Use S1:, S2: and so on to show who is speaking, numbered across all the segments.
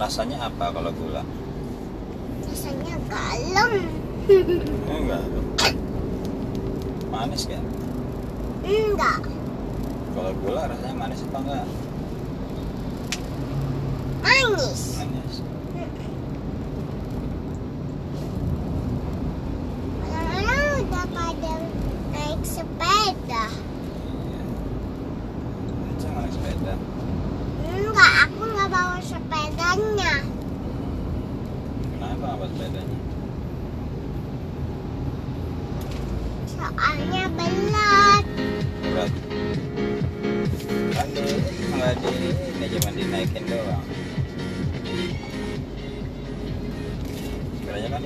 S1: rasanya apa kalau gula
S2: Rasanya galem.
S1: enggak manis kan
S2: Enggak.
S1: kalau gula rasanya manis apa enggak
S2: Manis.
S1: manis
S2: Orang-orang udah pada naik sepeda.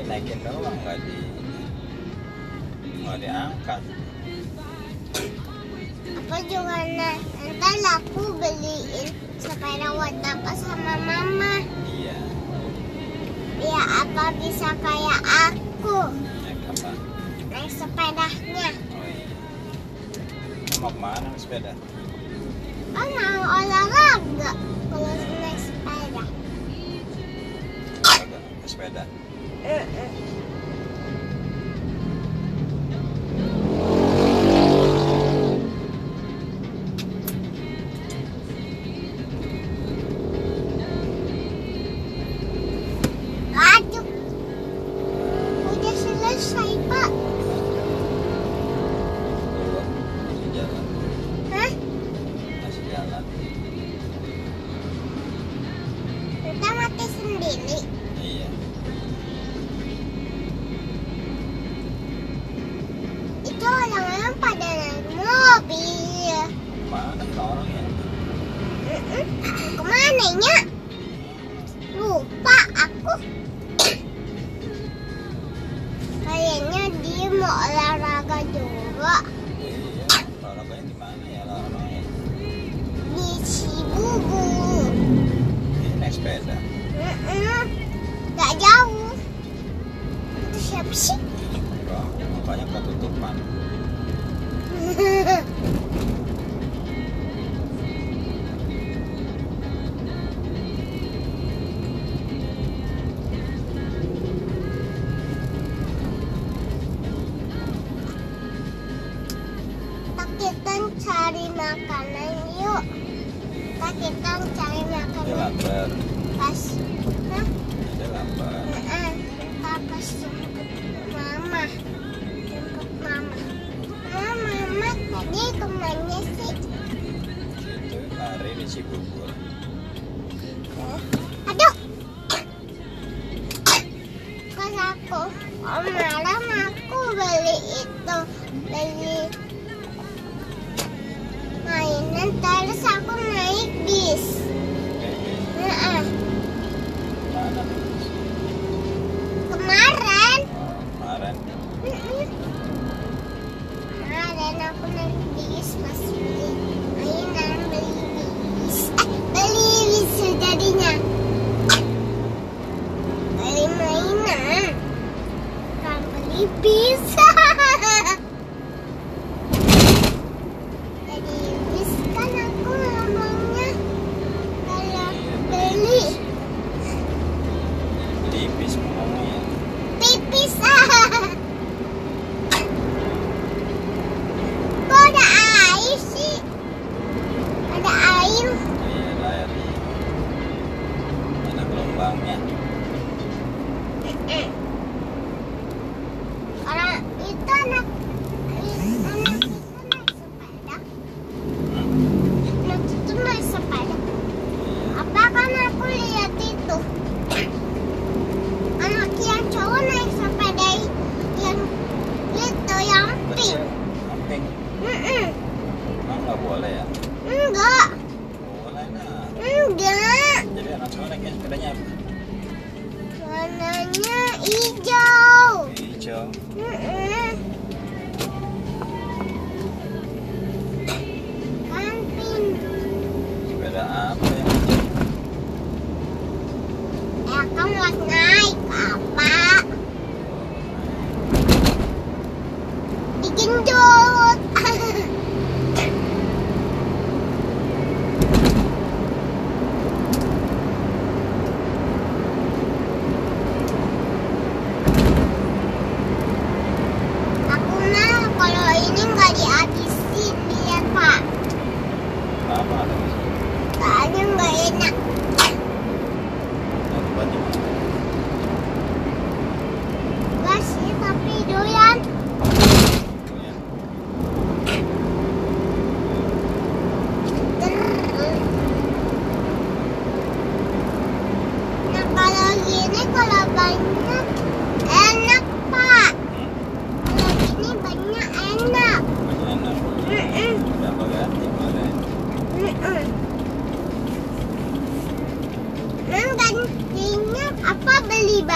S1: Dinaikin doang nggak di nggak diangkat.
S2: Aku juga na- nanti aku beliin sepeda buat apa sama mama.
S1: iya.
S2: Biar apa bisa kayak aku.
S1: Naik apa?
S2: Naik sepedanya.
S1: oh iya. Mau ke mana naik sepeda?
S2: Kan mau olahraga? Kalau naik sepeda.
S1: Olahraga, naik sepeda
S2: Aduh, Ke
S1: mana
S2: nya? Lupa aku. Kayaknya dia mau olahraga juga
S1: olahraganya di mana ya olahraganya
S2: di Cibubu.
S1: ini naik sepeda
S2: Mm-mm. Gak jauh. Itu siapa sih?
S1: Enggak, makanya ketutupan
S2: cari makanan yuk. Kita kita cari makanan
S1: lapar
S2: pas. Hah?
S1: lapar
S2: Kita pas jemput mama. Jemput mama. Mama, mama tadi ke mana
S1: sih? lari di Cibubur
S2: Aduh. Pas aku Om malam aku beli itu beli mainan terus aku naik bis.
S1: mana
S2: Kemarin.
S1: kemarin.
S2: Kemarin aku naik bis pas beli mainan beli bis. Eh, beli bis jadinya. Beli mainan. Kan beli bis.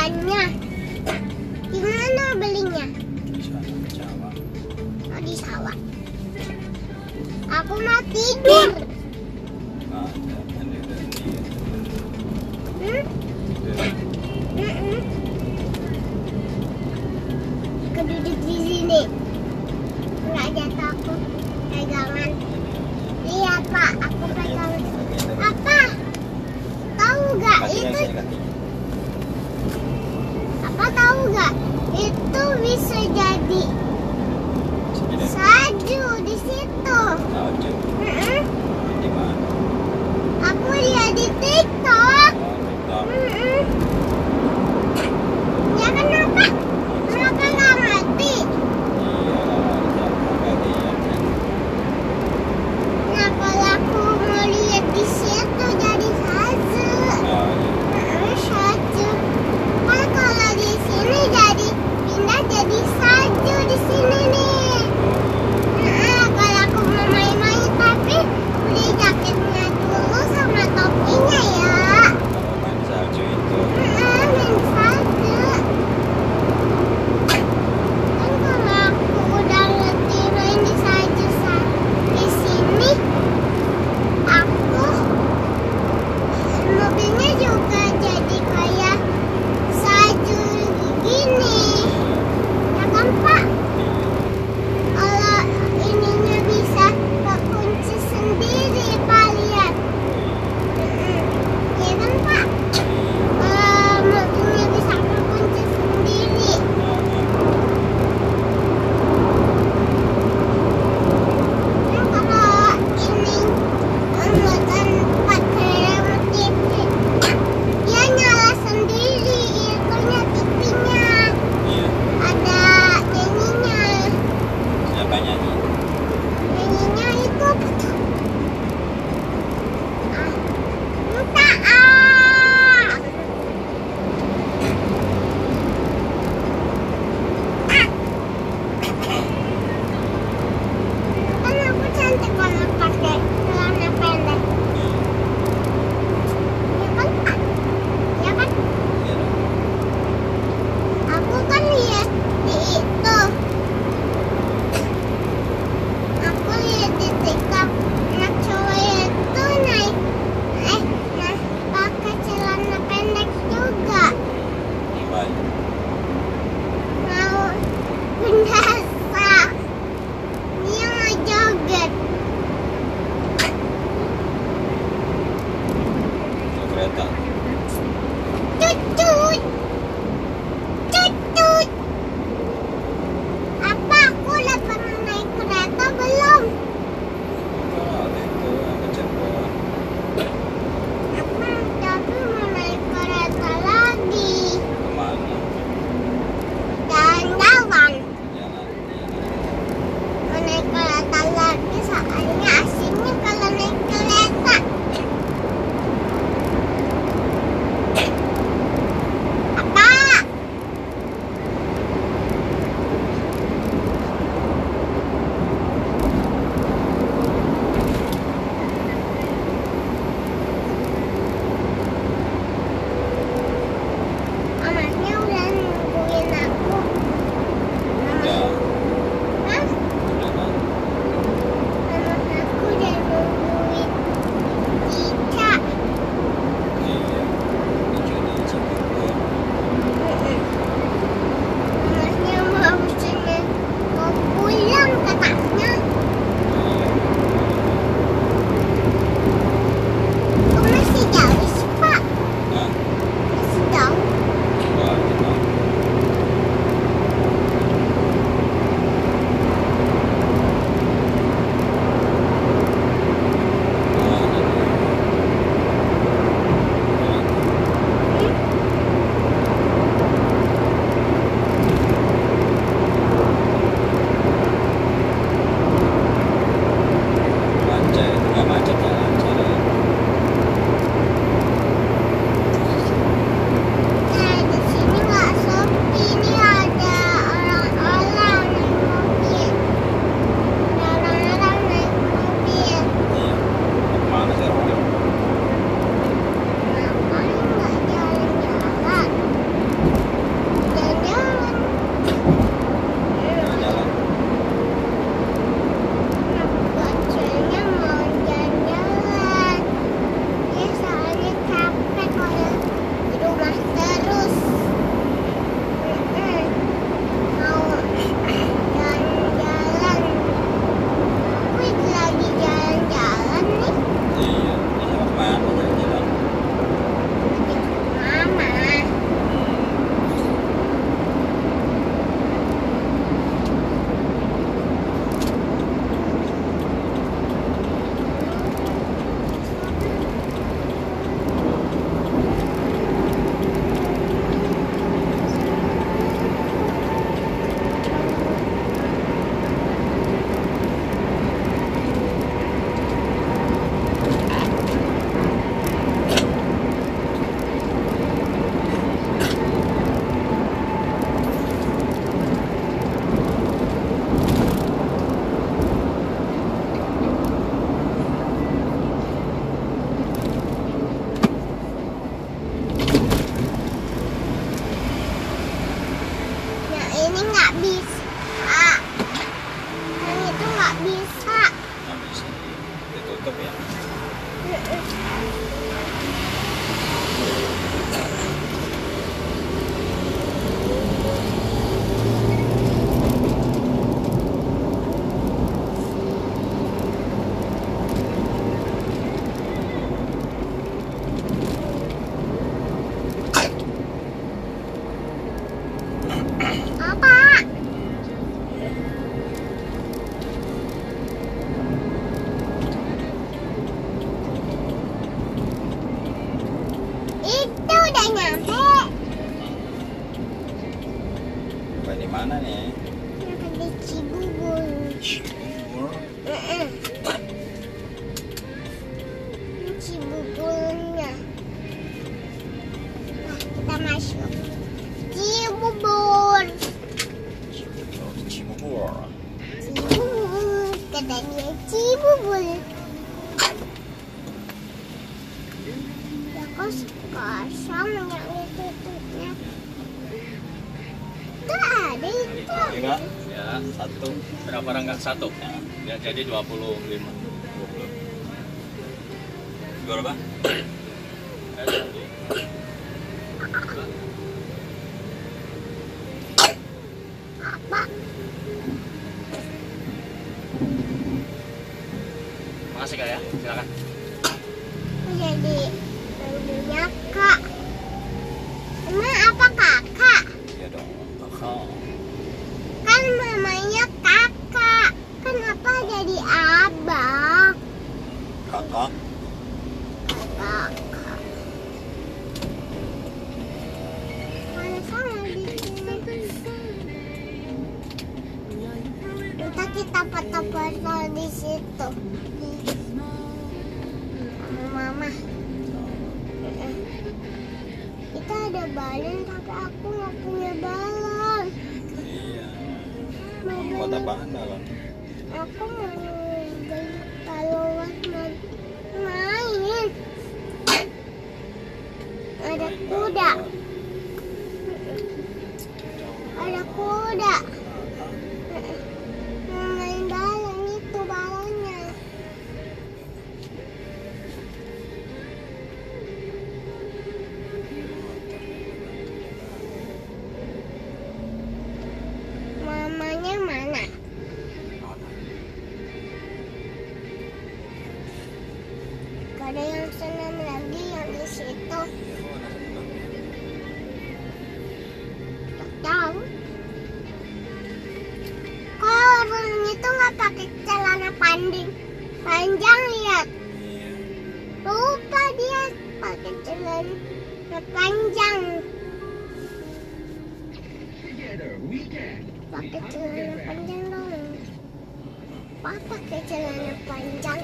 S2: ikannya. di
S1: mana
S2: belinya? Di sawah
S1: oh,
S2: di sawah aku mau
S3: tidur. Satu. Berapa rangga? Satu. Ya, jadi 25.
S1: 20. Jual apa?
S3: Eh, satu.
S2: Apa?
S3: Makasih kak ya, silakan.
S2: Jadi manggilnya kak. Emang apa kakak?
S1: Iya dong.
S3: Oh.
S2: Balon tapi aku nggak punya balon.
S1: Iya.
S2: Mau
S1: Buat apaan balon?
S2: Aku mau beli balon buat main. Ada kuda. Pakai celana panjang dong. Pak pakai celana panjang.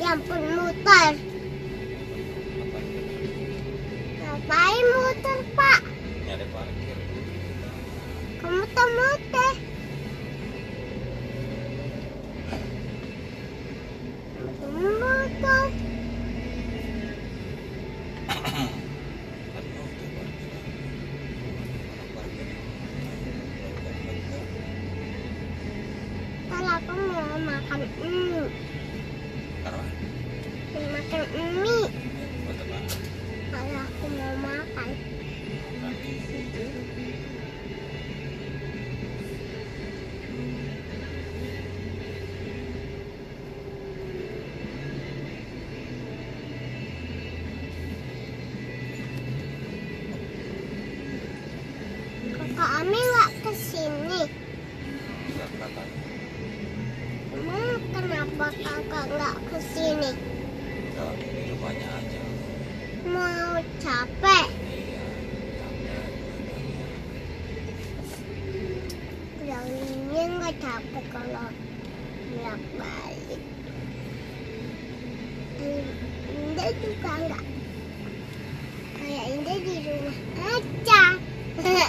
S2: Ya ampun muter. Ngapain muter pak?
S1: Nyari parkir.
S2: Kamu tuh muter. Mau makan kenapa kakak nggak ke sini?
S1: Enggak, di rumahnya aja.
S2: Mau capek?
S1: Iya. Capek.
S2: Yang ini nggak capek kalau bolak balik. Indah juga nggak. Kayak Indah di rumah aja. Ya,